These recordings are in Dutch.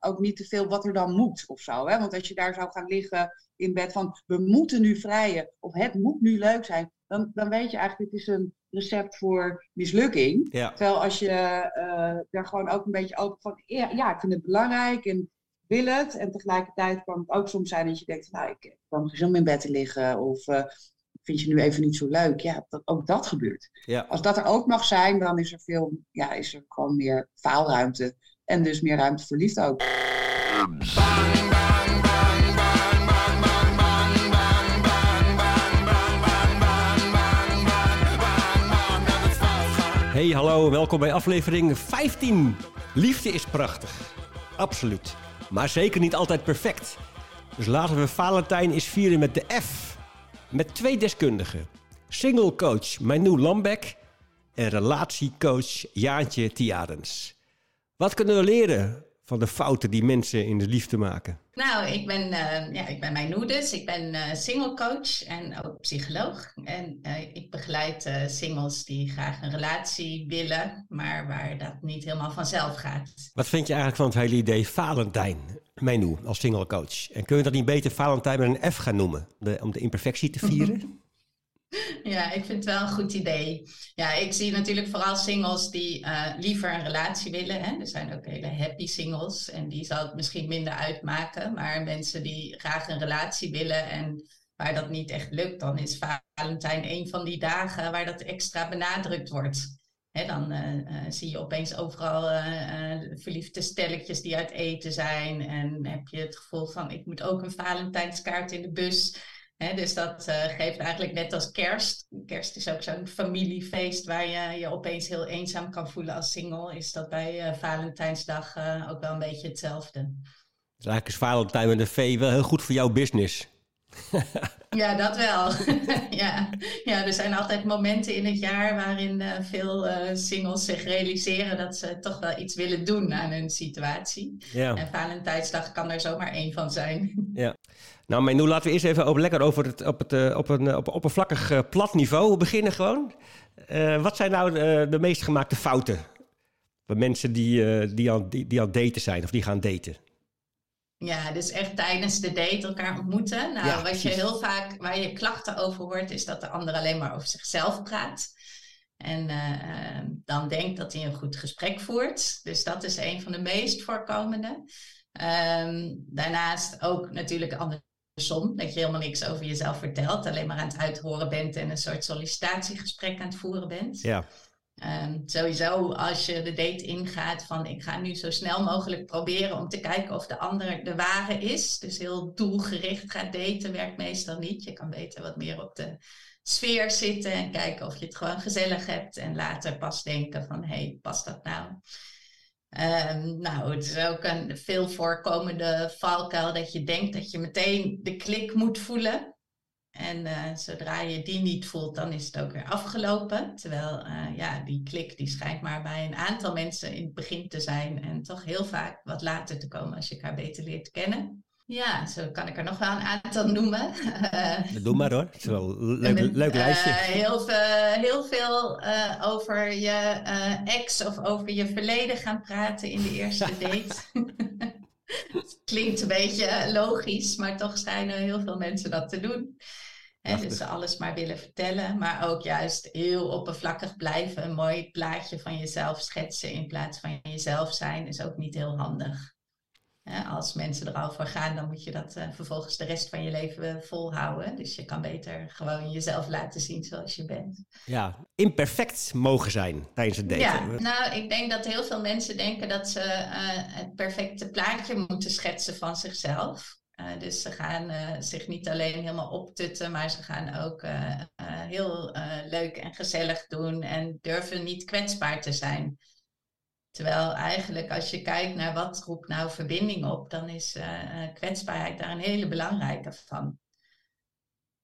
ook niet te veel wat er dan moet of zo. Hè? Want als je daar zou gaan liggen in bed van we moeten nu vrijen of het moet nu leuk zijn, dan, dan weet je eigenlijk, dit is een recept voor mislukking. Ja. Terwijl als je eh daar gewoon ook een beetje open van, ja, ja, ik vind het belangrijk en wil het. En tegelijkertijd kan het ook soms zijn dat je denkt, nou, ik kwam om in bed te liggen of eh, vind je nu even niet zo leuk. Ja, dat, ook dat gebeurt. Ja. Als dat er ook mag zijn, dan is er veel, ja, is er gewoon meer faalruimte. En dus meer ruimte voor liefde ook. Hey, hallo, welkom bij aflevering 15. Liefde is prachtig. Absoluut. Maar zeker niet altijd perfect. Dus laten we Valentijn eens vieren met de F. Met twee deskundigen. Single coach Manu Lambek en relatiecoach Jaantje Tiarens. Wat kunnen we leren van de fouten die mensen in de liefde maken? Nou, ik ben, eh ja, ik ben Mijnoe dus. Ik ben eh single coach en ook psycholoog. En eh, ik begeleid singles die graag een relatie willen, maar waar dat niet helemaal vanzelf gaat. Wat vind je eigenlijk van het hele idee Valentijn, Menu, als single coach? En kun je dat niet beter Valentijn met een F gaan noemen, de- om de imperfectie te vieren? Ja, ik vind het wel een goed idee. Ja, ik zie natuurlijk vooral singles die eh, liever een relatie willen. Hè. Er zijn ook hele happy singles en die zal het misschien minder uitmaken. Maar mensen die graag een relatie willen en waar dat niet echt lukt, dan is Valentijn een van die dagen waar dat extra benadrukt wordt. Hè, dan eh, eh, zie je opeens overal verliefde stelletjes die uit eten zijn. En heb je het gevoel van ik moet ook een Valentijnskaart in de bus. Dus dat eh, geeft eigenlijk net als kerst. Kerst is ook zo'n familiefeest waar je je opeens heel eenzaam kan voelen als single. Is dat bij eh, Valentijnsdag eh, ook wel een beetje hetzelfde. Dus eigenlijk is Valentijn met een V wel heel goed voor jouw business. Ja, dat wel. ja. ja, er zijn altijd momenten in het jaar waarin veel singles zich realiseren dat ze toch wel iets willen doen aan hun situatie. Ja. En Valentijnsdag kan er zomaar één van zijn. ja. Nou, Menu, laten we eerst even over, lekker over het, op, het, eh, op een eh, op oppervlakkig eh, plat niveau beginnen gewoon. Wat zijn nou de, de meest gemaakte fouten bij mensen die, eh, die, aan, die, die aan het daten zijn of die gaan daten? Ja, dus echt tijdens de date elkaar ontmoeten. Nou, Ja, wat precies. je heel vaak, waar je klachten over hoort, is dat de ander alleen maar over zichzelf praat. En eh, dan denkt dat hij een goed gesprek voert. Dus dat is een van de meest voorkomende. Ehm, daarnaast ook natuurlijk andersom, dat je helemaal niks over jezelf vertelt. Alleen maar aan het uithoren bent en een soort sollicitatiegesprek aan het voeren bent. Ja, Ehm, sowieso als je de date ingaat van ik ga nu zo snel mogelijk proberen om te kijken of de ander de ware is. Dus heel doelgericht gaat daten werkt meestal niet. Je kan beter wat meer op de sfeer zitten en kijken of je het gewoon gezellig hebt. En later pas denken van hé, hey, past dat nou? Ehm, nou, het is ook een veel voorkomende valkuil dat je denkt dat je meteen de klik moet voelen. En eh, zodra je die niet voelt, dan is het ook weer afgelopen. Terwijl eh, ja, die klik die schijnt maar bij een aantal mensen in het begin te zijn. En toch heel vaak wat later te komen als je elkaar beter leert kennen. Ja, zo kan ik er nog wel een aantal noemen. doe maar hoor. Het is wel een leuk, Met, leuk eh, lijstje. heel veel, heel veel eh, over je eh, ex of over je verleden gaan praten in de eerste date. Het klinkt een beetje logisch, maar toch schijnen heel veel mensen dat te doen. Prachtig. dus ze alles maar willen vertellen, maar ook juist heel oppervlakkig blijven. Een mooi plaatje van jezelf schetsen in plaats van jezelf zijn is ook niet heel handig. Als mensen er al voor gaan, dan moet je dat eh, vervolgens de rest van je leven volhouden. Dus je kan beter gewoon jezelf laten zien zoals je bent. Ja, imperfect mogen zijn tijdens het daten. Ja, nou, ik denk dat heel veel mensen denken dat ze eh, het perfecte plaatje moeten schetsen van zichzelf. Eh, dus ze gaan eh, zich niet alleen helemaal optutten, maar ze gaan ook eh, eh, heel eh, leuk en gezellig doen en durven niet kwetsbaar te zijn. Terwijl eigenlijk als je kijkt naar wat roept nou verbinding op, dan is eh, eh, kwetsbaarheid daar een hele belangrijke van.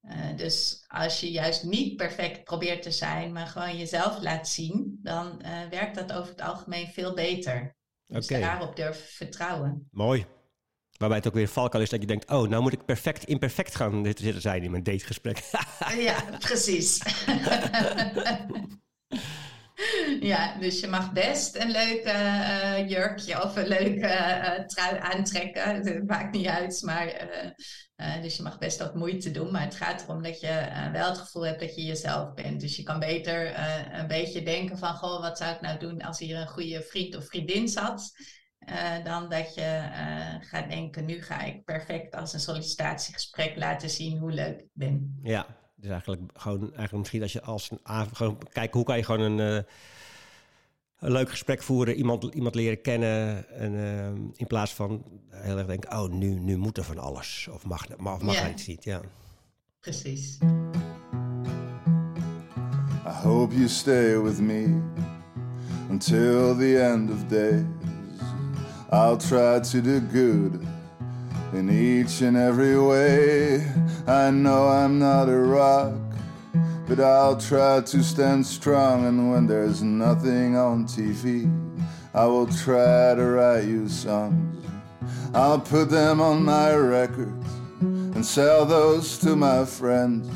Eh, dus als je juist niet perfect probeert te zijn, maar gewoon jezelf laat zien, dan werkt dat over het algemeen veel beter. Dus Oké. daarop durven vertrouwen. Mooi. Waarbij het ook weer een valkuil is dat je denkt... oh, nou moet ik perfect imperfect gaan zitten zijn in mijn dategesprek. ja, precies. ja, dus je mag best een leuk uh, jurkje of een leuke uh, trui aantrekken. Het maakt niet uit, maar dus je mag best wat moeite doen. Maar het gaat erom dat je wel het gevoel hebt dat je jezelf bent. Dus je kan beter een beetje denken van, goh, wat zou ik nou doen als hier een goede vriend of vriendin zat? dan dat je gaat denken, nu ga ik perfect als een sollicitatiegesprek laten zien hoe leuk ik ben. Ja, dus eigenlijk gewoon, eigenlijk misschien als je als een gewoon kijken hoe kan je gewoon een, een leuk gesprek voeren, iemand, iemand leren kennen. En uh, in plaats van heel erg denken, oh, nu, nu moet er van alles. Of mag, of mag yeah. iets niet, ja. Precies. I hope you stay with me until the end of days. I'll try to do good. in each and every way. I know I'm not a rock, but I'll try to stand strong. And when there's nothing on TV, I will try to write you songs. I'll put them on my records and sell those to my friends.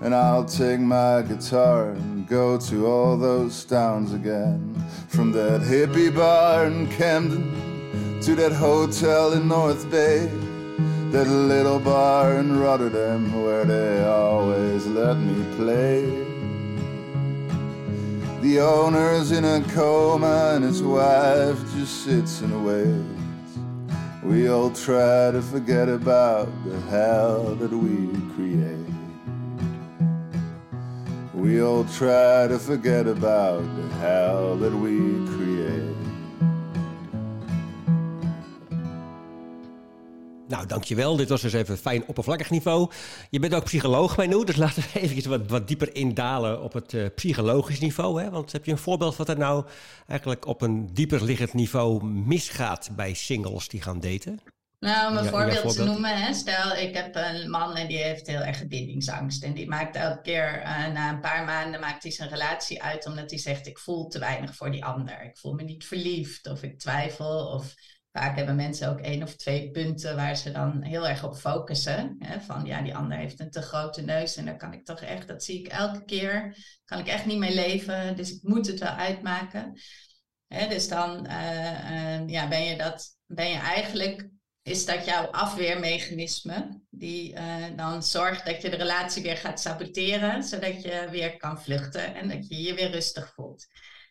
And I'll take my guitar and go to all those towns again. From that hippie bar in Camden to that hotel in North Bay, that little bar in Rotterdam where they always let me play. The owner's in a coma and his wife just sits and waits. We all try to forget about the hell that we create. We all try to forget about the hell that we create. Nou, dankjewel. Dit was dus even een fijn oppervlakkig niveau. Je bent ook psycholoog, Menu, dus laten we even wat, wat dieper indalen op het uh, psychologisch niveau. Hè? Want heb je een voorbeeld wat er nou eigenlijk op een dieper liggend niveau misgaat bij singles die gaan daten? Nou, om een voorbeeld, te noemen. Hè. Stel, ik heb een man en die heeft heel erg bindingsangst. En die maakt elke keer, uh, na een paar maanden, maakt hij zijn relatie uit. Omdat hij zegt, ik voel te weinig voor die ander. Ik voel me niet verliefd of ik twijfel of vaak hebben mensen ook één of twee punten waar ze dan heel erg op focussen. Hè? Van ja, die ander heeft een te grote neus en daar kan ik toch echt, dat zie ik elke keer, kan ik echt niet mee leven, dus ik moet het wel uitmaken. Hè? Dus dan uh, uh, ja, ben je dat, ben je eigenlijk, is dat jouw afweermechanisme, die uh, dan zorgt dat je de relatie weer gaat saboteren, zodat je weer kan vluchten en dat je je weer rustig voelt.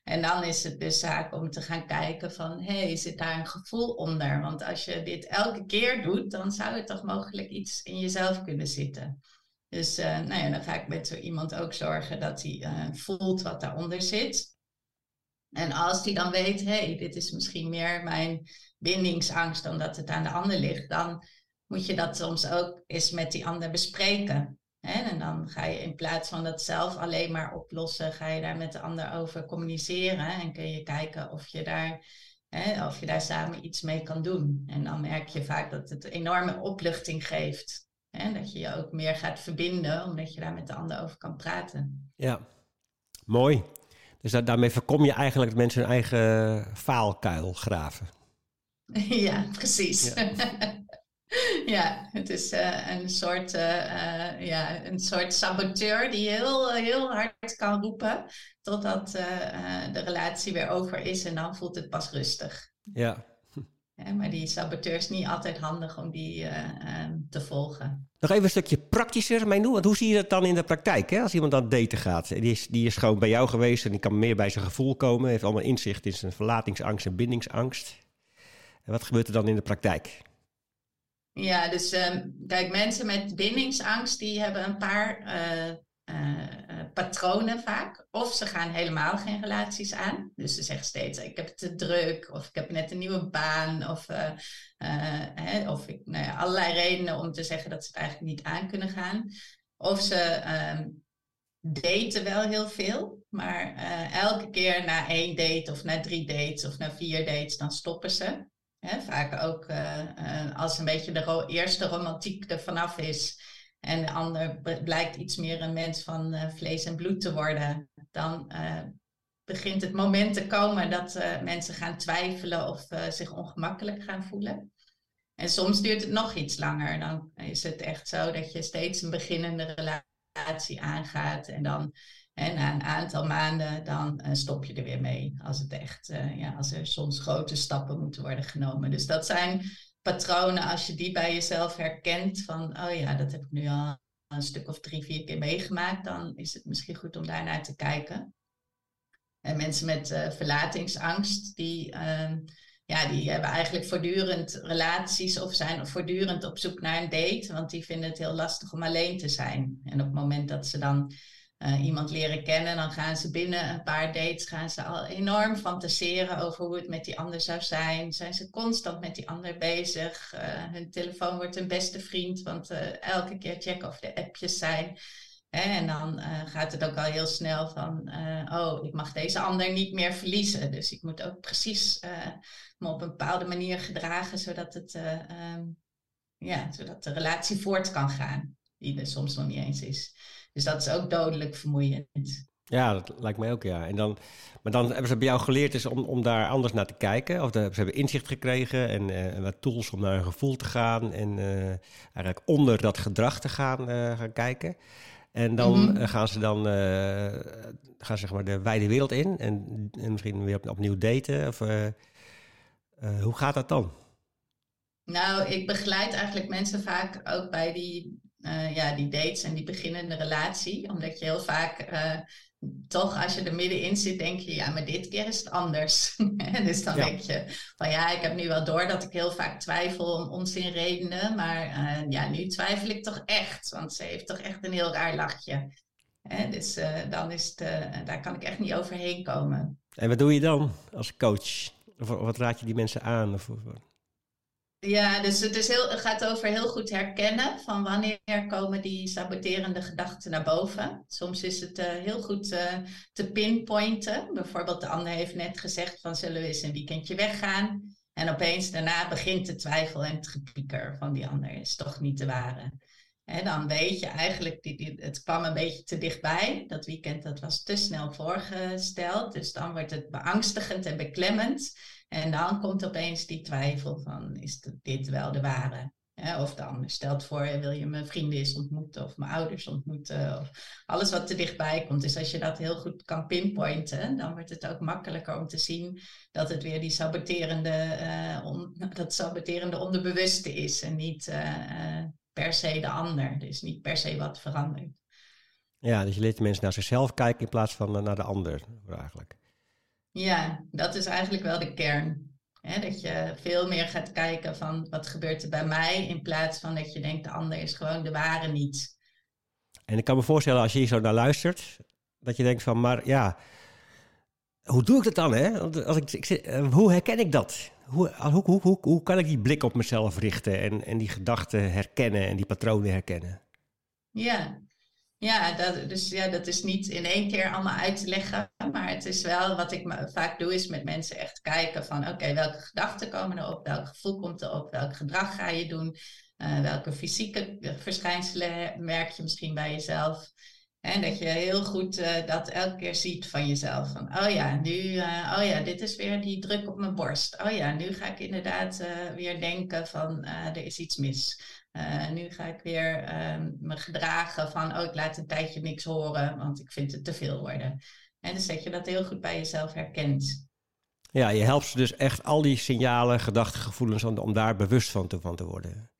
En dan is het dus zaak om te gaan kijken van, hé, hey, zit daar een gevoel onder? Want als je dit elke keer doet, dan zou er toch mogelijk iets in jezelf kunnen zitten. Dus uh, nou ja, dan ga ik met zo iemand ook zorgen dat hij uh, voelt wat daaronder zit. En als hij dan weet, hé, hey, dit is misschien meer mijn bindingsangst dan dat het aan de ander ligt, dan moet je dat soms ook eens met die ander bespreken. En dan ga je in plaats van dat zelf alleen maar oplossen, ga je daar met de ander over communiceren en kun je kijken of je daar, hè, of je daar samen iets mee kan doen. En dan merk je vaak dat het enorme opluchting geeft. Hè, dat je je ook meer gaat verbinden, omdat je daar met de ander over kan praten. Ja, mooi. Dus daarmee voorkom je eigenlijk dat mensen hun eigen faalkuil graven. Ja, precies. Ja. Ja, het is uh, een, soort, uh, uh, ja, een soort saboteur die heel, heel hard kan roepen totdat de relatie weer over is en dan voelt het pas rustig. Ja. ja maar die saboteur is niet altijd handig om die ehm, te volgen. Nog even een stukje praktischer, Mijndoe. Want hoe zie je dat dan in de praktijk? Hè? Als iemand aan daten gaat, die is, die is gewoon bij jou geweest en die kan meer bij zijn gevoel komen, heeft allemaal inzicht in zijn verlatingsangst en bindingsangst. En wat gebeurt er dan in de praktijk? Ja, dus um, kijk, mensen met bindingsangst die hebben een paar uh, uh, patronen vaak. Of ze gaan helemaal geen relaties aan. Dus ze zeggen steeds, ik heb het te druk, of ik heb net een nieuwe baan, of, hè, of ik, nou ja, allerlei redenen om te zeggen dat ze het eigenlijk niet aan kunnen gaan. Of ze um, daten wel heel veel, maar elke keer na één date of na drie dates of na vier dates, dan stoppen ze vaak ook uh, als een beetje de eerste romantiek er vanaf is en de ander blijkt iets meer een mens van uh, vlees en bloed te worden, dan begint het moment te komen dat mensen gaan twijfelen of zich ongemakkelijk gaan voelen. En soms duurt het nog iets langer. Dan is het echt zo dat je steeds een beginnende relatie aangaat en dan En na een aantal maanden dan stop je er weer mee. Als, het echt, ja, als er soms grote stappen moeten worden genomen. Dus dat zijn patronen, als je die bij jezelf herkent, van oh ja, dat heb ik nu al een stuk of drie, vier keer meegemaakt, dan is het misschien goed om daar naar te kijken. En mensen met uh, verlatingsangst, die, uh, ja, die hebben eigenlijk voortdurend relaties of zijn voortdurend op zoek naar een date, want die vinden het heel lastig om alleen te zijn. En op het moment dat ze dan uh, iemand leren kennen, dan gaan ze binnen een paar dates gaan ze al enorm fantaseren over hoe het met die ander zou zijn. Zijn ze constant met die ander bezig. Uh, hun telefoon wordt hun beste vriend, want uh, elke keer checken of de appjes zijn. En dan gaat het ook al heel snel van, oh, ik mag deze ander niet meer verliezen. Dus ik moet ook precies me op een bepaalde manier gedragen, zodat, het, um, ja, zodat de relatie voort kan gaan, die er soms nog niet eens is. Dus dat is ook dodelijk vermoeiend. Ja, dat lijkt mij ook, ja. En dan, maar dan hebben ze bij jou geleerd dus om, om daar anders naar te kijken. Of ze hebben inzicht gekregen en, uh, en wat tools om naar een gevoel te gaan. En uh, eigenlijk onder dat gedrag te gaan, uh, gaan kijken. En dan mm -hmm. gaan ze dan gaan zeg maar de wijde wereld in. En, en misschien weer op, opnieuw daten. Of, hoe gaat dat dan? Nou, ik begeleid eigenlijk mensen vaak ook bij die uh, ja, die dates en die beginnende relatie. Omdat je heel vaak uh, toch, als je er middenin zit, denk je, ja, maar dit keer is het anders. dus dan ja. denk je van ja, ik heb nu wel door dat ik heel vaak twijfel om onzinredenen. Maar uh, ja, nu twijfel ik toch echt. Want ze heeft toch echt een heel raar lachje. dus dan is het, daar kan ik echt niet overheen komen. En wat doe je dan als coach? Of wat raad je die mensen aan? Of, ja, dus het, is heel, het gaat over heel goed herkennen van wanneer komen die saboterende gedachten naar boven. Soms is het uh, heel goed uh, te pinpointen. Bijvoorbeeld de ander heeft net gezegd van zullen we eens een weekendje weggaan. En opeens daarna begint de twijfel en het gepieker van die ander is toch niet de ware. En dan weet je eigenlijk, die, het kwam een beetje te dichtbij. Dat weekend dat was te snel voorgesteld. Dus dan wordt het beangstigend en beklemmend. En dan komt opeens die twijfel van, is dit wel de ware? of dan stelt voor, wil je mijn vrienden eens ontmoeten of mijn ouders ontmoeten? Of alles wat te dichtbij komt. Dus als je dat heel goed kan pinpointen, dan wordt het ook makkelijker om te zien dat het weer die saboterende, on, dat saboterende onderbewuste is en niet uh, per se de ander. Dus niet per se wat verandert. Ja, dus je leert de mensen naar zichzelf kijken in plaats van naar de ander eigenlijk. Ja, dat is eigenlijk wel de kern. dat je veel meer gaat kijken van wat gebeurt er bij mij, in plaats van dat je denkt de ander is gewoon de ware niet. En ik kan me voorstellen als je hier zo naar luistert, dat je denkt van, maar ja, hoe doe ik dat dan? Hè? Als ik, ik, eh, hoe herken ik dat? Hoe, hoe, hoe, hoe, hoe kan ik die blik op mezelf richten en, en die gedachten herkennen en die patronen herkennen? Ja, ja, dat, dus ja, dat is niet in één keer allemaal uit te leggen. Maar het is wel wat ik vaak doe, is met mensen echt kijken van oké, welke gedachten komen er op, welk gevoel komt er op, welk gedrag ga je doen, uh, welke fysieke verschijnselen merk je misschien bij jezelf. En dat je heel goed uh, dat elke keer ziet van jezelf. Van, oh ja, nu, uh, oh ja, dit is weer die druk op mijn borst. Oh ja, nu ga ik inderdaad weer denken van, er is iets mis. Nu ga ik weer uh, me gedragen van, oh, ik laat een tijdje niks horen, want ik vind het te veel worden. En dus dat je dat heel goed bij jezelf herkent. Ja, je helpt ze dus echt al die signalen, gedachten, gevoelens om, om daar bewust van te, van te worden.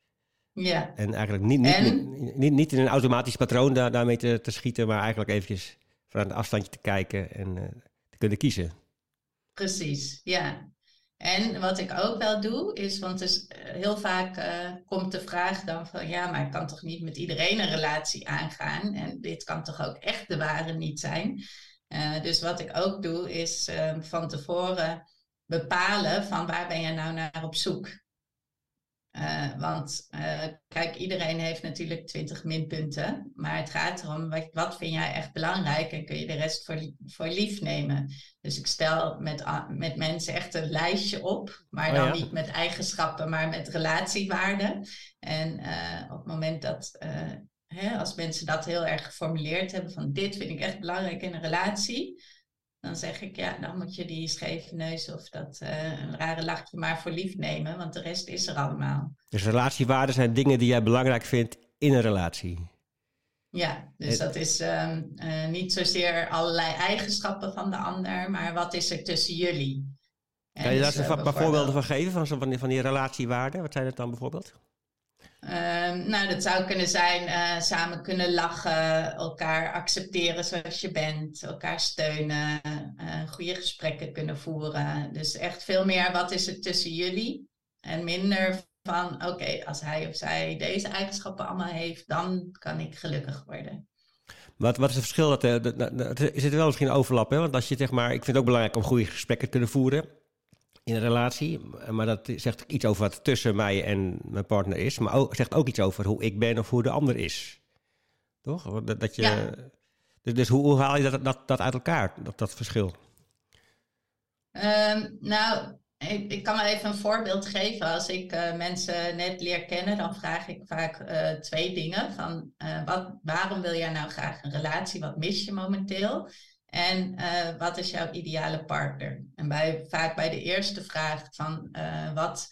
Ja. En eigenlijk niet, niet, en... niet, niet, in een automatisch patroon daar, daarmee te, te schieten, maar eigenlijk eventjes van een afstandje te kijken en uh, te kunnen kiezen. Precies, ja. En wat ik ook wel doe, is, want dus heel vaak uh, komt de vraag dan van, ja, maar ik kan toch niet met iedereen een relatie aangaan? En dit kan toch ook echt de ware niet zijn? Uh, dus wat ik ook doe, is uh, van tevoren bepalen van waar ben je nou naar op zoek? Uh, want uh, kijk, iedereen heeft natuurlijk 20 minpunten. Maar het gaat erom, wat, wat vind jij echt belangrijk? En kun je de rest voor, voor lief nemen? Dus ik stel met, met mensen echt een lijstje op. Maar dan oh ja. niet met eigenschappen, maar met relatiewaarden. En uh, op het moment dat, hè, als mensen dat heel erg geformuleerd hebben... van dit vind ik echt belangrijk in een relatie dan zeg ik, ja, dan moet je die scheve neus of dat uh, een rare lachje maar voor lief nemen, want de rest is er allemaal. Dus relatiewaarden zijn dingen die jij belangrijk vindt in een relatie? Ja, dus dat is ehm, eh, niet zozeer allerlei eigenschappen van de ander, maar wat is er tussen jullie? kan je daar eens wat voorbeelden van geven, van, van, die, van die relatiewaarden? Wat zijn het dan bijvoorbeeld? Ehm, nou, dat zou kunnen zijn uh, samen kunnen lachen, elkaar accepteren zoals je bent, elkaar steunen, uh, goede gesprekken kunnen voeren. Dus echt veel meer wat is er tussen jullie en minder van oké, als hij of zij deze eigenschappen allemaal heeft, dan kan ik gelukkig worden. Wat, wat is het verschil? Dat, dat, is het wel misschien overlap? Hè? Want als je zeg maar, ik vind het ook belangrijk om goede gesprekken te kunnen voeren in een relatie. Maar dat zegt iets over wat tussen mij en mijn partner is. Maar ook, zegt ook iets over hoe ik ben of hoe de ander is. Toch? Dat, dat je, ja. Dus, dus hoe, hoe, haal je dat, dat, dat uit elkaar, dat, dat verschil? Um, nou, ik, ik, kan wel even een voorbeeld geven. Als ik uh, mensen net leer kennen, dan vraag ik vaak uh, twee dingen. Van, uh, wat, waarom wil jij nou graag een relatie? Wat mis je momenteel? En uh, wat is jouw ideale partner? En bij, vaak bij de eerste vraag van uh, wat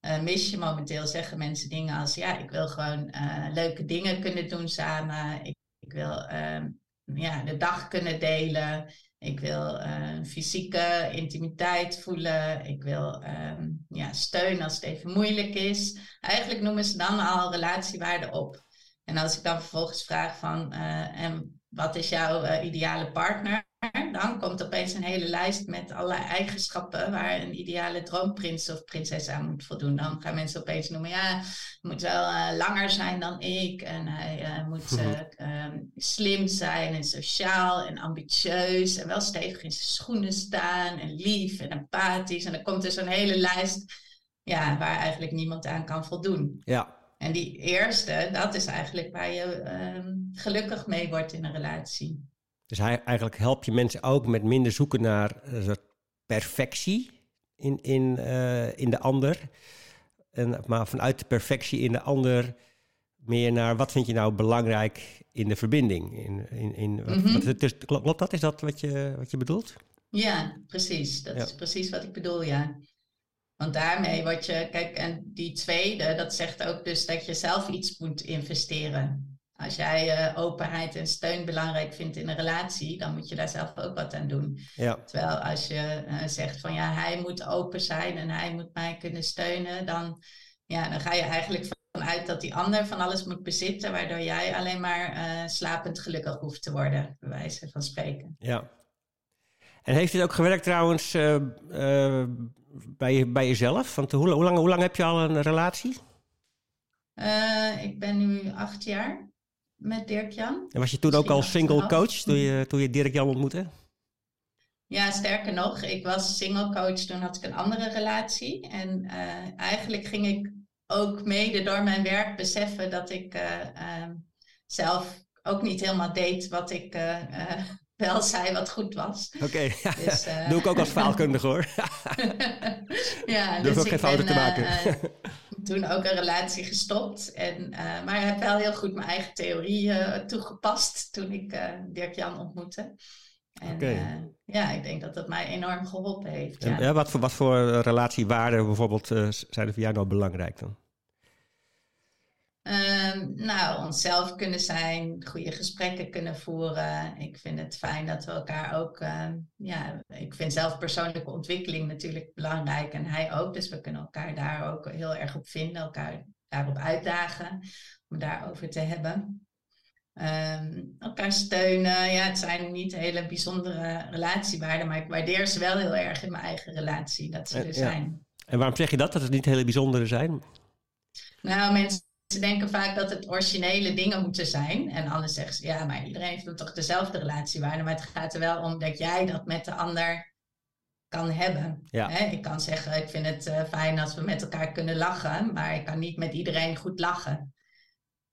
uh, mis je momenteel, zeggen mensen dingen als ja, ik wil gewoon leuke dingen kunnen doen samen. Ik, ik wil ehm, ja, de dag kunnen delen. Ik wil fysieke intimiteit voelen. Ik wil um, ja, steun als het even moeilijk is. Eigenlijk noemen ze dan al relatiewaarden op. En als ik dan vervolgens vraag van en wat is jouw uh, ideale partner? Dan komt opeens een hele lijst met allerlei eigenschappen waar een ideale droomprins of prinses aan moet voldoen. Dan gaan mensen opeens noemen, ja, hij moet wel uh, langer zijn dan ik en hij uh, moet um, slim zijn en sociaal en ambitieus en wel stevig in zijn schoenen staan en lief en empathisch. En dan komt er zo'n hele lijst ja, waar eigenlijk niemand aan kan voldoen. Ja. En die eerste, dat is eigenlijk waar je uh, gelukkig mee wordt in een relatie. Dus hij, eigenlijk help je mensen ook met minder zoeken naar perfectie in, in, uh, in de ander. En, maar vanuit de perfectie in de ander meer naar wat vind je nou belangrijk in de verbinding? In, in, in, wat, mm -hmm. wat, klopt dat? Is dat wat je, wat je bedoelt? Ja, precies. Dat ja. is precies wat ik bedoel, ja. Want daarmee word je, kijk, en die tweede, dat zegt ook dus dat je zelf iets moet investeren. Als jij uh, openheid en steun belangrijk vindt in een relatie, dan moet je daar zelf ook wat aan doen. Ja. Terwijl als je uh, zegt van ja, hij moet open zijn en hij moet mij kunnen steunen, dan, ja, dan ga je eigenlijk vanuit dat die ander van alles moet bezitten, waardoor jij alleen maar uh, slapend gelukkig hoeft te worden, bij wijze van spreken. Ja. En heeft dit ook gewerkt trouwens bij, bij jezelf? Want hoe, hoe, lang, hoe lang heb je al een relatie? Uh, ik ben nu acht jaar met Dirk-Jan. En was je toen ook al single coach toen je, toen je Dirk-Jan ontmoette? Ja, sterker nog, ik was single coach, toen had ik een andere relatie. En uh, eigenlijk ging ik ook mede door mijn werk beseffen dat ik uh, zelf ook niet helemaal deed wat ik wel zei wat goed was. Oké, okay, dus, uh... doe ik ook als faalkundige hoor. ja, Durf dus ook geen fouten te maken. Uh, toen ook een relatie gestopt. En, uh, maar heb wel heel goed mijn eigen theorie toegepast toen ik Dirk-Jan ontmoette. En okay. ja, ik denk dat dat mij enorm geholpen heeft. Ja. ja wat, voor, wat voor relatiewaarden bijvoorbeeld zijn er voor jou nou belangrijk dan? Um, nou, onszelf kunnen zijn, goede gesprekken kunnen voeren. Ik vind het fijn dat we elkaar ook, uh, ja, ik vind zelf persoonlijke ontwikkeling natuurlijk belangrijk en hij ook. Dus we kunnen elkaar daar ook heel erg op vinden, elkaar daarop uitdagen, om daarover te hebben. Um, elkaar steunen, ja, het zijn niet hele bijzondere relatiewaarden, maar ik waardeer ze wel heel erg in mijn eigen relatie, dat ze er zijn. En waarom zeg je dat, dat het niet hele bijzondere zijn? Nou, mensen ze denken vaak dat het originele dingen moeten zijn. En anders zeggen ze, ja, maar iedereen heeft toch dezelfde relatiewaarde. Maar het gaat er wel om dat jij dat met de ander kan hebben. Ja. Ik kan zeggen, ik vind het uh, fijn als we met elkaar kunnen lachen. Maar ik kan niet met iedereen goed lachen.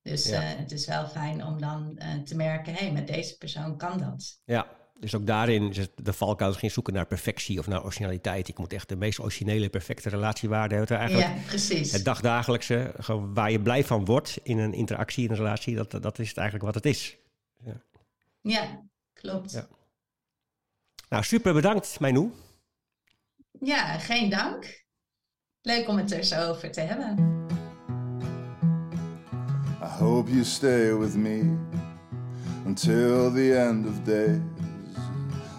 Dus ja. uh, het is wel fijn om dan uh, te merken, hé, hey, met deze persoon kan dat. Ja, dus ook daarin is de valkuil geen zoeken naar perfectie of naar originaliteit. Ik moet echt de meest originele, perfecte relatiewaarde hebben. Eigenlijk ja, precies. Het dagdagelijkse, waar je blij van wordt in een interactie, in een relatie, dat, dat is het eigenlijk wat het is. Ja, ja klopt. Ja. Nou, super bedankt, Mijnoe. Ja, geen dank. Leuk om het er zo over te hebben. I hope you stay with me. until the end of days.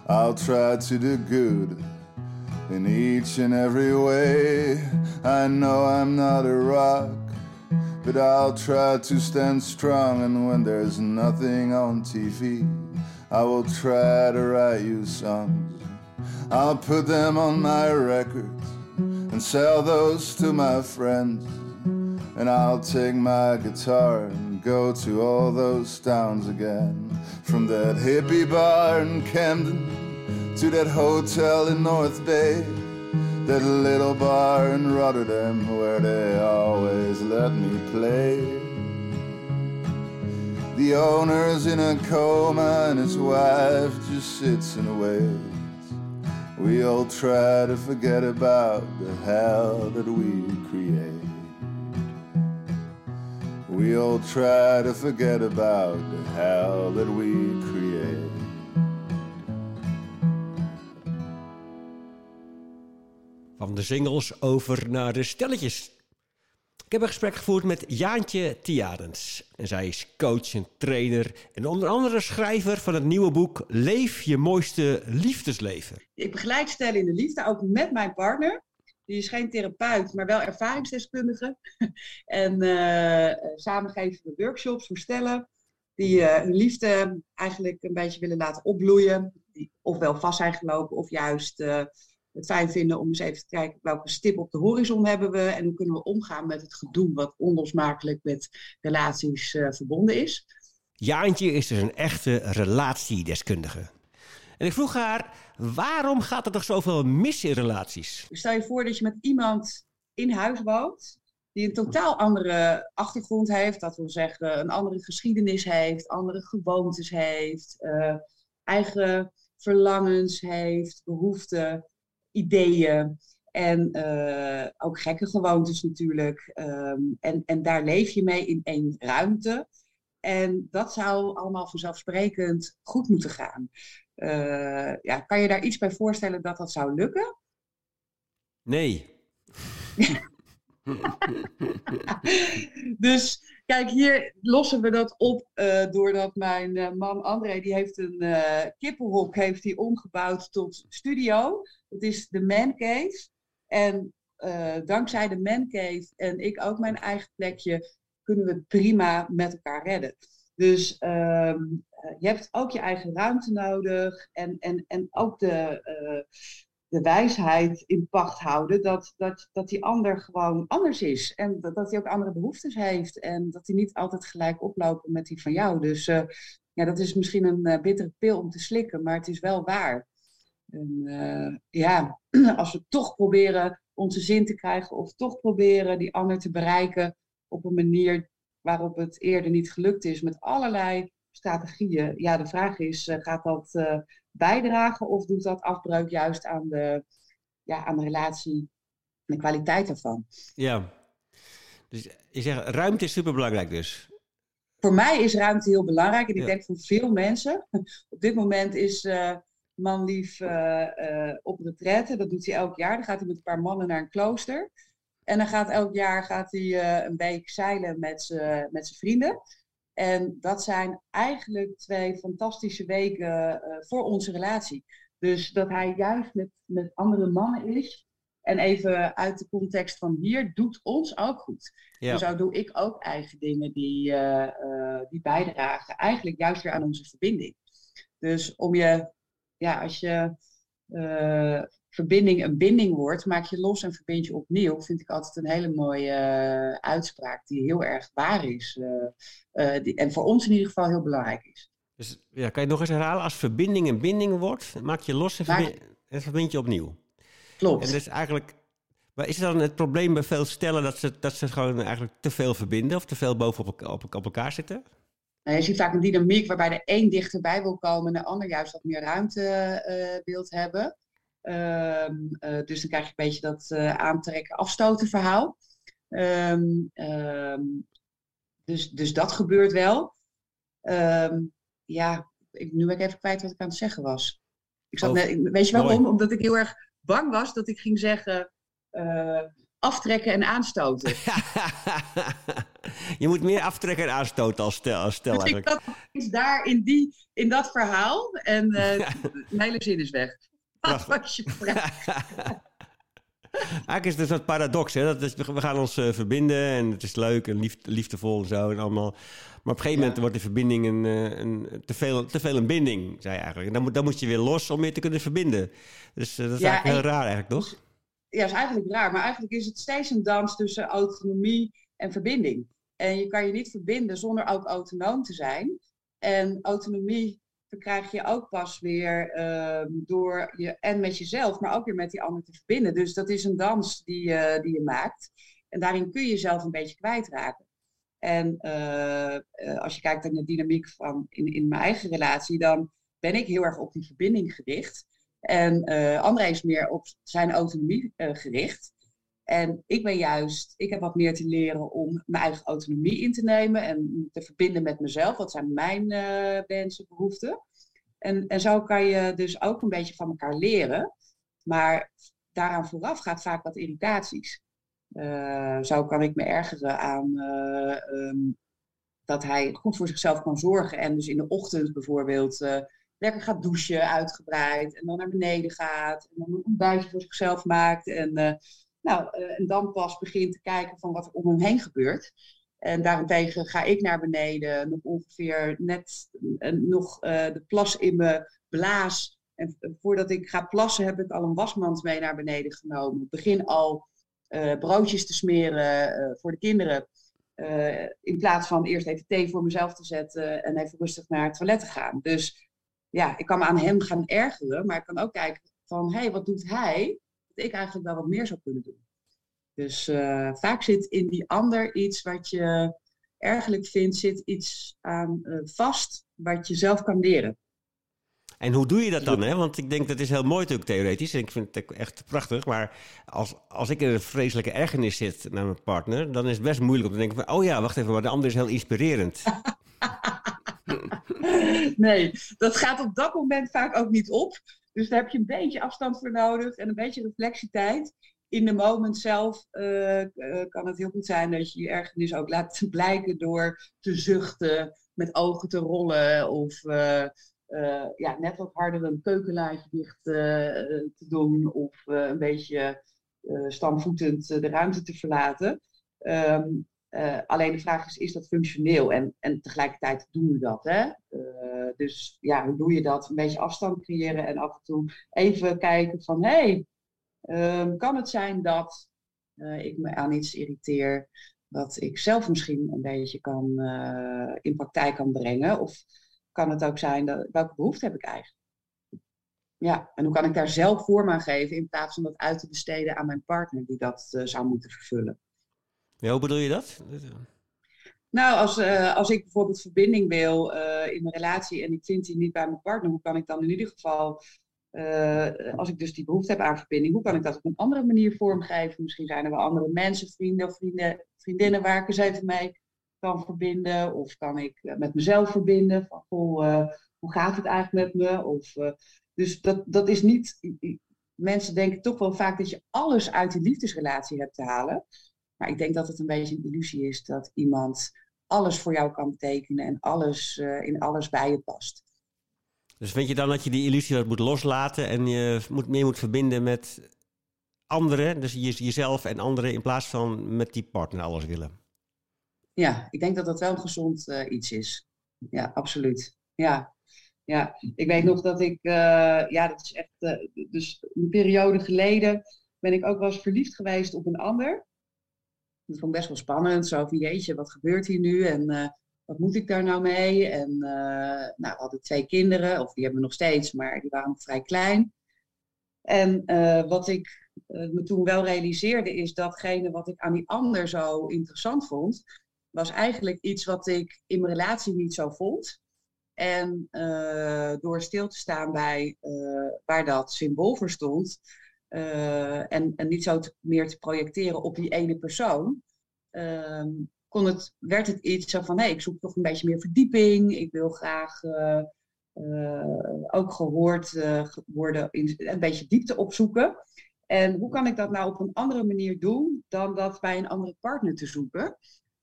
I'll try to do good in each and every way. I know I'm not a rock, but I'll try to stand strong. And when there's nothing on TV, I will try to write you songs. I'll put them on my records and sell those to my friends. And I'll take my guitar and go to all those towns again. From that hippie bar in Camden to that hotel in North Bay. That little bar in Rotterdam where they always let me play. The owner's in a coma and his wife just sits and waits. We all try to forget about the hell that we create. We all try to forget about the hell that we create. Van de singles over naar de stelletjes. Ik heb een gesprek gevoerd met Jaantje Tiadens. En zij is coach en trainer en onder andere schrijver van het nieuwe boek Leef je mooiste liefdesleven. Ik begeleid stellen in de liefde, ook met mijn partner. Die is geen therapeut, maar wel ervaringsdeskundige. en uh, samen geven we workshops voor stellen die uh, hun liefde eigenlijk een beetje willen laten opbloeien. Die ofwel vast zijn gelopen of juist uh, het fijn vinden om eens even te kijken welke stip op de horizon hebben we en hoe kunnen we omgaan met het gedoe wat onlosmakelijk met relaties verbonden is. Jaantje is dus een echte relatiedeskundige. En ik vroeg haar, waarom gaat er toch zoveel mis in relaties? Stel je voor dat je met iemand in huis woont die een totaal andere achtergrond heeft, dat wil zeggen een andere geschiedenis heeft, andere gewoontes heeft, uh, eigen verlangens heeft, behoeften ideeën en uh, ook gekke gewoontes natuurlijk. Um, en, en daar leef je mee in één ruimte. En dat zou allemaal vanzelfsprekend goed moeten gaan. Uh, ja, kan je daar iets bij voorstellen dat dat zou lukken? Nee. dus kijk, hier lossen we dat op uh, doordat mijn uh, man André, die heeft een uh, kippenhok heeft hij omgebouwd tot studio. Dat is de Man Cave. En dankzij de Man Cave en ik ook mijn eigen plekje, kunnen we het prima met elkaar redden. Dus um, je hebt ook je eigen ruimte nodig en, en, en ook de, de wijsheid in pacht houden dat, dat, dat die ander gewoon anders is. En dat, dat hij ook andere behoeftes heeft. En dat hij niet altijd gelijk oplopen met die van jou. Dus uh, ja, dat is misschien een bittere pil om te slikken, maar het is wel waar. Ja, als we toch proberen onze zin te krijgen of toch proberen die ander te bereiken op een manier waarop het eerder niet gelukt is met allerlei strategieën. Ja, de vraag is, gaat dat bijdragen of doet dat afbreuk juist aan de, ja, aan de relatie en de kwaliteit daarvan? Ja, dus je zegt ruimte is superbelangrijk dus. Voor mij is ruimte heel belangrijk en ik ja. denk voor veel mensen. Op dit moment is uh, manlief uh, uh, op retraite, dat doet hij elk jaar. Dan gaat hij met een paar mannen naar een klooster. En dan gaat elk jaar gaat hij een week zeilen met zijn vrienden. En dat zijn eigenlijk twee fantastische weken uh, voor onze relatie. Dus dat hij juist met, met andere mannen is. En even uit de context van hier doet ons ook goed. Ja. En zo doe ik ook eigen dingen die, uh, uh, die bijdragen. Eigenlijk juist weer aan onze verbinding. Dus om je, ja, als je verbinding een binding wordt, maak je los en verbind je opnieuw. Vind ik altijd een hele mooie uh, uitspraak die heel erg waar is. Uh, uh, die, en voor ons in ieder geval heel belangrijk is. Dus ja, kan je nog eens herhalen? Als verbinding een binding wordt, maak je los en, verbind, en verbind je opnieuw. Klopt. En dus eigenlijk. Maar is dan het probleem bij veel stellen dat ze, dat ze gewoon eigenlijk te veel verbinden of te veel bovenop op, op elkaar zitten? Nou, je ziet vaak een dynamiek waarbij de een dichterbij wil komen en de ander juist wat meer ruimte wilt hebben. Um, uh, dus dan krijg je een beetje dat uh, aantrekken, afstoten verhaal. Um, um, dus, dus dat gebeurt wel. ja, ik, nu ben ik even kwijt wat ik aan het zeggen was. Ik zat Oh, net, weet je waarom? mooi. Omdat ik heel erg bang was dat ik ging zeggen. Uh, aftrekken en aanstoten. je moet meer aftrekken en aanstoten als stel, als stel dus ik dat is daar in, die, in dat verhaal en uh, mijn hele zin is weg. Dat was je vraag. Eigenlijk is het een soort paradox. Hè? Dat is, we gaan ons uh, verbinden en het is leuk en lief, liefdevol en zo. En allemaal. Maar op een gegeven moment wordt die verbinding een, eh, een, te, veel, te veel een binding, zei je eigenlijk. En dan, dan moet je weer los om je te kunnen verbinden. Dus uh, dat is ja, eigenlijk heel raar eigenlijk, toch? Ja, dat is eigenlijk raar. Maar eigenlijk is het steeds een dans tussen autonomie en verbinding. En je kan je niet verbinden zonder ook autonoom te zijn. En autonomie krijg je ook pas weer uh, door je en met jezelf, maar ook weer met die ander te verbinden. Dus dat is een dans die, die je maakt. En daarin kun je jezelf een beetje kwijtraken. En uh, als je kijkt naar de dynamiek van in, in mijn eigen relatie, dan ben ik heel erg op die verbinding gericht. En André is meer op zijn autonomie gericht. En ik ben juist, ik heb wat meer te leren om mijn eigen autonomie in te nemen en te verbinden met mezelf. Wat zijn mijn uh, wensen, behoeften? En, en zo kan je dus ook een beetje van elkaar leren. Maar daaraan vooraf gaat vaak wat irritaties. Uh, zo kan ik me ergeren aan uh, um, dat hij goed voor zichzelf kan zorgen. En dus in de ochtend bijvoorbeeld lekker gaat douchen, uitgebreid. En dan naar beneden gaat. En dan een ontbijtje voor zichzelf maakt. En nou, uh, en dan pas begint te kijken van wat er om hem heen gebeurt. En daarentegen ga ik naar beneden, nog ongeveer net uh, nog uh, de plas in me blaas. En voordat ik ga plassen heb ik al een wasmand mee naar beneden genomen. Ik begin al broodjes te smeren voor de kinderen. in plaats van eerst even thee voor mezelf te zetten en even rustig naar het toilet te gaan. Dus ja, ik kan me aan hem gaan ergeren, maar ik kan ook kijken van, hé, hey, wat doet hij? Ik eigenlijk wel wat meer zou kunnen doen. Dus uh, vaak zit in die ander iets wat je ergelijk vindt, zit iets aan uh, vast wat je zelf kan leren. En hoe doe je dat dan? Hè? Want ik denk dat is heel mooi natuurlijk theoretisch. En ik vind het echt prachtig. Maar als, als ik in een vreselijke ergernis zit naar mijn partner, dan is het best moeilijk om te denken van, oh ja, wacht even, maar de ander is heel inspirerend. nee, dat gaat op dat moment vaak ook niet op. Dus daar heb je een beetje afstand voor nodig en een beetje reflectietijd. In de moment zelf uh, uh, kan het heel goed zijn dat je je ergernis ook laat blijken door te zuchten, met ogen te rollen of uh, ja, net wat harder een keukenlaadje dicht te doen of een beetje standvoetend de ruimte te verlaten. Uh, alleen de vraag is, is dat functioneel? En, en tegelijkertijd doen we dat. Hè? Uh, dus ja, hoe doe je dat? Een beetje afstand creëren en af en toe even kijken van... hé, hey, um, kan het zijn dat uh, ik me aan iets irriteer... wat ik zelf misschien een beetje kan, in praktijk kan brengen? Of kan het ook zijn, dat, welke behoefte heb ik eigenlijk? Ja, en hoe kan ik daar zelf vorm aan geven... in plaats van dat uit te besteden aan mijn partner... die dat zou moeten vervullen? Ja, hoe bedoel je dat? Nou, als, uh, als ik bijvoorbeeld verbinding wil uh, in een relatie en ik vind die niet bij mijn partner, hoe kan ik dan in ieder geval, uh, als ik dus die behoefte heb aan verbinding, hoe kan ik dat op een andere manier vormgeven? Misschien zijn er wel andere mensen, vrienden of vrienden, vriendinnen waar ik eens even mee kan verbinden. Of kan ik met mezelf verbinden, van goh, hoe gaat het eigenlijk met me? Of, dus dat, dat is niet, mensen denken toch wel vaak dat je alles uit die liefdesrelatie hebt te halen. Maar ik denk dat het een beetje een illusie is dat iemand alles voor jou kan betekenen en alles uh, in alles bij je past. Dus vind je dan dat je die illusie moet loslaten en je moet, meer moet verbinden met anderen, dus jezelf en anderen, in plaats van met die partner alles willen? Ja, ik denk dat dat wel een gezond uh, iets is. Ja, absoluut. Ja. ja, ik weet nog dat ik, uh, ja, dat is echt, dus een periode geleden ben ik ook wel eens verliefd geweest op een ander. Dat vond ik best wel spannend. Zo van jeetje, wat gebeurt hier nu? En uh, wat moet ik daar nou mee? En uh, nou, we hadden twee kinderen, of die hebben we nog steeds, maar die waren nog vrij klein. En uh, wat ik me toen wel realiseerde, is datgene wat ik aan die ander zo interessant vond, was eigenlijk iets wat ik in mijn relatie niet zo vond. En door stil te staan bij waar dat symbool voor stond, uh, en, en, niet zo te, meer te projecteren op die ene persoon, uh, kon het, werd het iets van, hé, hey, ik zoek toch een beetje meer verdieping, ik wil graag uh, ook gehoord worden, in, een beetje diepte opzoeken. En hoe kan ik dat nou op een andere manier doen dan dat bij een andere partner te zoeken?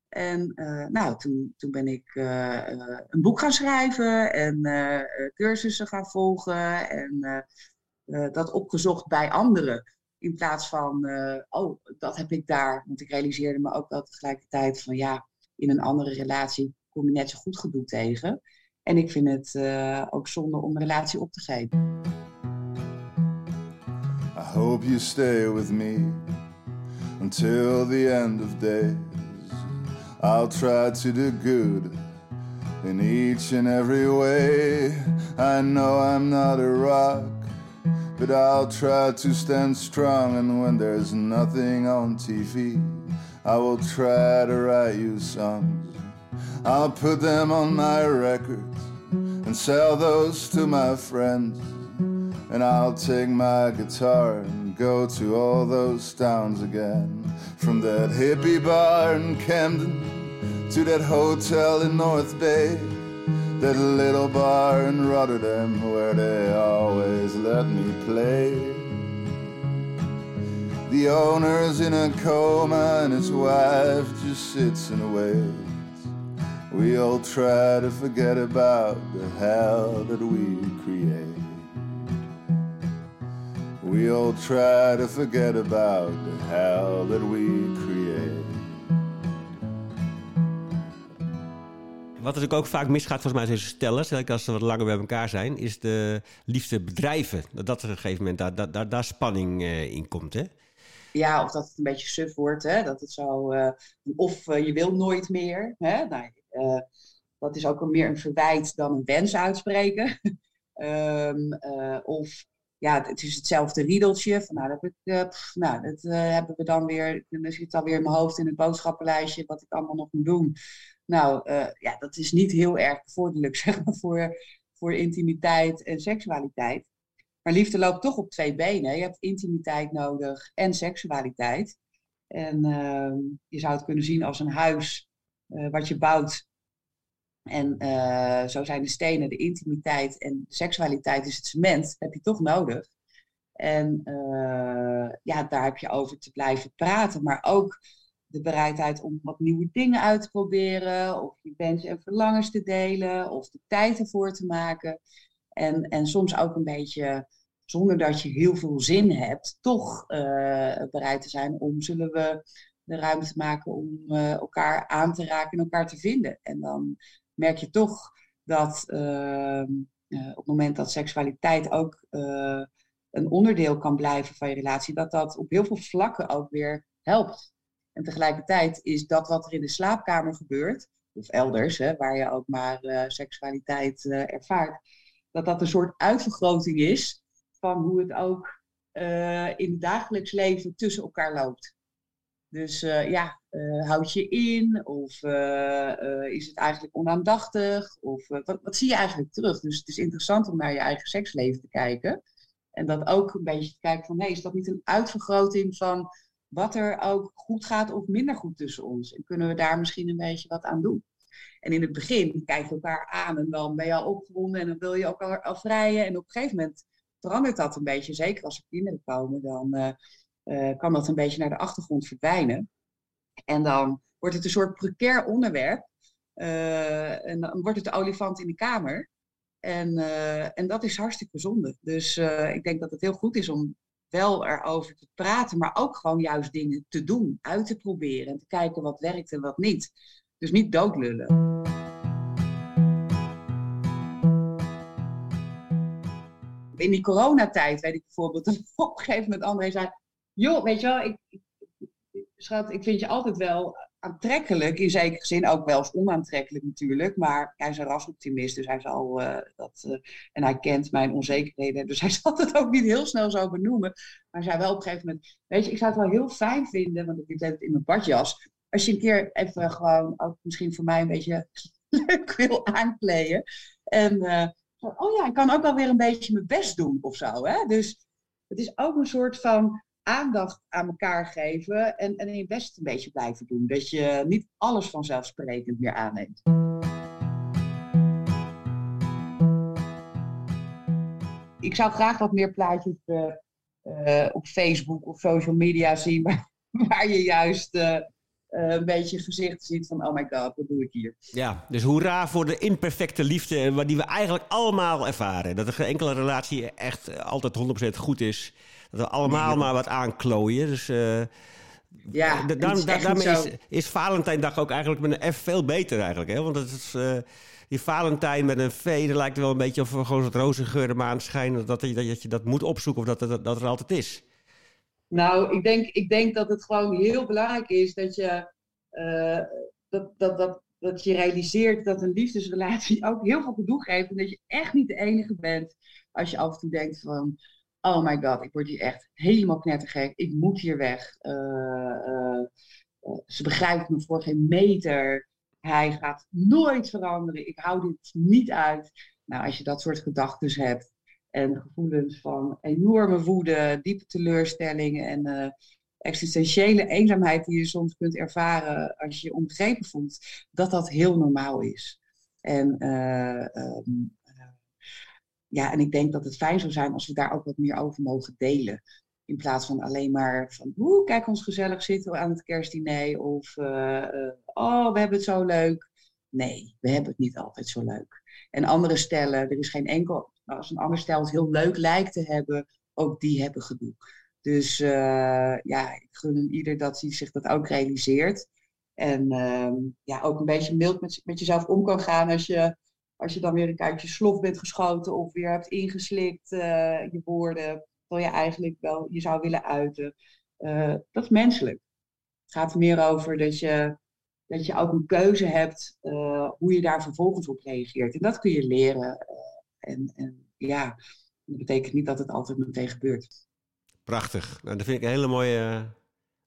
En nou, toen, toen ben ik een boek gaan schrijven en cursussen gaan volgen en dat opgezocht bij anderen. In plaats van, oh, dat heb ik daar. Want ik realiseerde me ook wel tegelijkertijd van, ja, in een andere relatie kom je net zo goed gedoe tegen. En ik vind het ook zonde om een relatie op te geven. I hope you stay with me until the end of days. I'll try to do good in each and every way. I know I'm not a rock, but I'll try to stand strong. And when there's nothing on TV, I will try to write you songs. I'll put them on my records and sell those to my friends. And I'll take my guitar and go to all those towns again. From that hippie bar in Camden to that hotel in North Bay. That little bar in Rotterdam where they always let me play. The owner's in a coma and his wife just sits and waits. We all try to forget about the hell that we create. We all try to forget about the hell that we create. Wat natuurlijk ook vaak misgaat, volgens mij, tussen stellen, zeker als ze wat langer bij elkaar zijn, is de liefste bedrijven. Dat er op een gegeven moment daar, daar, daar spanning uh, in komt. Hè? Ja, of dat het een beetje suf wordt. Hè? Dat het zo, uh, of uh, je wil nooit meer. Hè? Nou, dat is ook meer een verwijt dan een wens uitspreken. um, of ja, het is hetzelfde riedeltje. Van, nou, dat, ik, pff, nou, dat hebben we dan weer. Dan zit alweer in mijn hoofd in het boodschappenlijstje wat ik allemaal nog moet doen. Nou, uh, ja, dat is niet heel erg bevorderlijk zeg maar, voor, voor intimiteit en seksualiteit. Maar liefde loopt toch op twee benen. Je hebt intimiteit nodig en seksualiteit. En ehm, je zou het kunnen zien als een huis wat je bouwt en uh, zo zijn de stenen, de intimiteit en de seksualiteit is het cement, heb je toch nodig. En ja, daar heb je over te blijven praten, maar ook de bereidheid om wat nieuwe dingen uit te proberen, of je wensen en verlangens te delen, of de tijd ervoor te maken. En, en soms ook een beetje, zonder dat je heel veel zin hebt, toch uh, bereid te zijn om, zullen we de ruimte maken om elkaar aan te raken en elkaar te vinden. En dan merk je toch dat uh, uh, op het moment dat seksualiteit ook een onderdeel kan blijven van je relatie, dat dat op heel veel vlakken ook weer helpt. En tegelijkertijd is dat wat er in de slaapkamer gebeurt, of elders, hè, waar je ook maar seksualiteit ervaart, dat dat een soort uitvergroting is van hoe het ook in het dagelijks leven tussen elkaar loopt. Dus ja, houd je in? Of is het eigenlijk onaandachtig? Of wat, wat, zie je eigenlijk terug? Dus het is interessant om naar je eigen seksleven te kijken. En dat ook een beetje te kijken van, nee, is dat niet een uitvergroting van wat er ook goed gaat of minder goed tussen ons? En kunnen we daar misschien een beetje wat aan doen? En in het begin kijk je elkaar aan en dan ben je al opgewonden en dan wil je ook al, al vrijen. En op een gegeven moment verandert dat een beetje. Zeker als er kinderen komen, dan uh, kan dat een beetje naar de achtergrond verdwijnen. En dan wordt het een soort precair onderwerp. Uh, en dan wordt het de olifant in de kamer. En, en dat is hartstikke zonde. Dus ik denk dat het heel goed is om wel erover te praten, maar ook gewoon juist dingen te doen, uit te proberen en te kijken wat werkt en wat niet. Dus niet doodlullen. In die coronatijd weet ik bijvoorbeeld dat op een gegeven moment André zei: joh, weet je wel, ik, ik, schat, ik vind je altijd wel aantrekkelijk, in zekere zin ook wel eens onaantrekkelijk natuurlijk, maar hij is een rasoptimist, dus hij zal uh, dat, uh, en hij kent mijn onzekerheden, dus hij zal het ook niet heel snel zo benoemen, maar hij zei wel op een gegeven moment, weet je, ik zou het wel heel fijn vinden, want ik heb het in mijn badjas, als je een keer even gewoon, ook misschien voor mij een beetje leuk wil aankleden, en uh, oh ja, ik kan ook wel weer een beetje mijn best doen of zo, hè, dus het is ook een soort van aandacht aan elkaar geven en, en je best een beetje blijven doen. Dat je niet alles vanzelfsprekend meer aanneemt. Ik zou graag wat meer plaatjes uh, eh, op Facebook of social media zien, waar, je juist eh, eh, een beetje gezicht ziet van, oh my god, wat doe ik hier? Ja, dus hoera voor de imperfecte liefde eh, die we eigenlijk allemaal ervaren. Dat er geen enkele relatie echt eh, altijd 100% goed is. Dat we allemaal maar wat aanklooien. Dus eh, Ja, da- da- daarmee is, is Valentijndag ook eigenlijk met een F veel beter eigenlijk. Hè? Want het is, eh, die Valentijn met een V, dat lijkt wel een beetje of gewoon het roze geur maanschijn. Dat, dat, je- dat je dat moet opzoeken of dat, dat, dat er altijd is. Nou, ik denk, ik denk dat het gewoon heel belangrijk is dat je, eh, dat, dat, dat, dat je realiseert dat een liefdesrelatie ook heel veel gedoe geeft. En dat je echt niet de enige bent als je af en toe denkt van, oh my god, ik word hier echt helemaal knettergek. Ik moet hier weg. Eh, eh, eh, ze begrijpt me voor geen meter. Hij gaat nooit veranderen. Ik hou dit niet uit. Nou, als je dat soort gedachten hebt en gevoelens van enorme woede, diepe teleurstelling en existentiële eenzaamheid die je soms kunt ervaren als je je onbegrepen voelt, dat dat heel normaal is. En, eh, ja, en ik denk dat het fijn zou zijn als we daar ook wat meer over mogen delen. In plaats van alleen maar van, oeh, kijk ons gezellig zitten aan het kerstdiner. Of, eh, eh, oh, we hebben het zo leuk. Nee, we hebben het niet altijd zo leuk. En andere stellen, er is geen enkel, als een ander stel het heel leuk lijkt te hebben, ook die hebben gedoe. Dus eh, ja, ik gun ieder dat hij zich dat ook realiseert. En ehm, ja, ook een beetje mild met, met jezelf om kan gaan als je, als je dan weer een kuitje slof bent geschoten of weer hebt ingeslikt eh, je woorden, terwijl je eigenlijk wel je zou willen uiten. Eh, dat is menselijk. Het gaat er meer over dat je, dat je ook een keuze hebt eh, hoe je daar vervolgens op reageert. En dat kun je leren. en, en ja, dat betekent niet dat het altijd meteen gebeurt. Prachtig. Nou, dat vind ik een hele mooie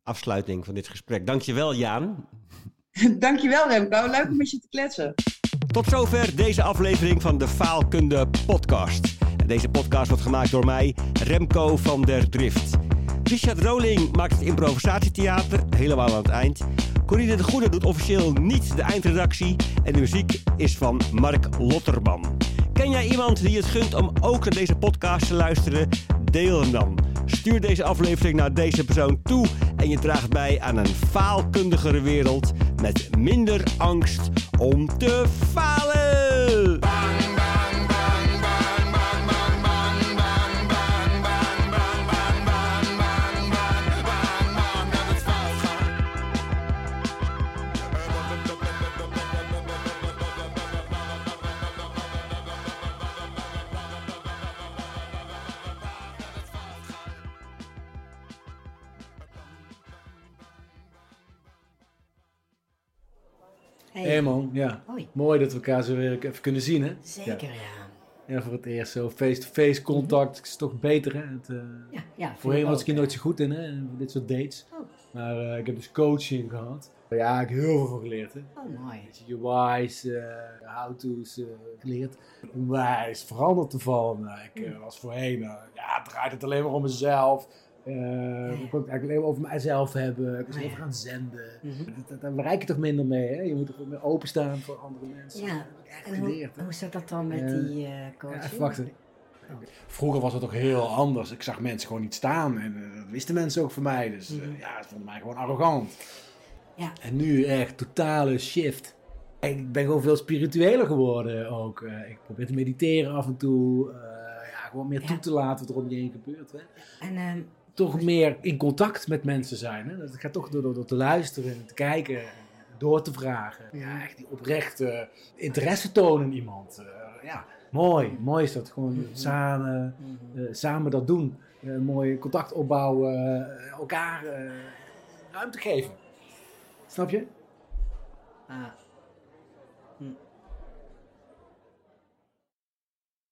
afsluiting van dit gesprek. Dankjewel, Jaan. Dankjewel Remco, leuk om met je te kletsen. Tot zover deze aflevering van de Faalkunde Podcast. Deze podcast wordt gemaakt door mij, Remco van der Drift. Richard Roling maakt het improvisatietheater, helemaal aan het eind. Corine de Goede doet officieel niet de eindredactie. En de muziek is van Mark Lotterman. Ken jij iemand die het gunt om ook naar deze podcast te luisteren? Deel hem dan. Stuur deze aflevering naar deze persoon toe en je draagt bij aan een faalkundigere wereld met minder angst om te falen. Hey. Hey man, ja. Hoi. Mooi dat we elkaar zo weer even kunnen zien, hè? Zeker, ja. Ja, voor het eerst zo face-to-face contact is toch beter, hè? Het, eh, Ja, ja. voorheen was ik hier nooit zo goed in, hè? Dit soort dates. Oh. Maar eh, ik heb dus coaching gehad. Ja, ik heb heel veel van geleerd, hè? Oh, mooi. Je why's, eh, how-to's eh, geleerd. Onwijs veranderd te vallen. Nou, ik eh, was voorheen, ja, draait het alleen maar om mezelf. Eh, ik kon het eigenlijk alleen maar over mijzelf hebben. Ik was Oh, even gaan zenden. Mhm. Daar bereik je toch minder mee, hè? Je moet toch meer openstaan voor andere mensen. Ja, en hoe, hoe zat dat dan met die eh coach? Ja, even wachten. Vroeger was het toch heel anders. Ik zag mensen gewoon niet staan. En eh, dat wisten mensen ook van mij. Dus Mhm. ja, ze vonden mij gewoon arrogant. Ja. En nu echt totale shift. Ik ben gewoon veel spiritueler geworden ook. Eh, ik probeer te mediteren af en toe. Eh, ja, gewoon meer Ja. toe te laten wat er om je heen gebeurt. Hè. En ehm, Toch meer in contact met mensen zijn. Hè. Dat gaat toch door, door, door te luisteren en te kijken. en Door te vragen. Ja, echt die oprechte interesse tonen in iemand. Eh, ja, mooi. Mooi is dat. Gewoon Mhm. samen, mhm. eh, samen dat doen. Eh, mooi contact opbouwen. elkaar ruimte geven. Snap je? Ah.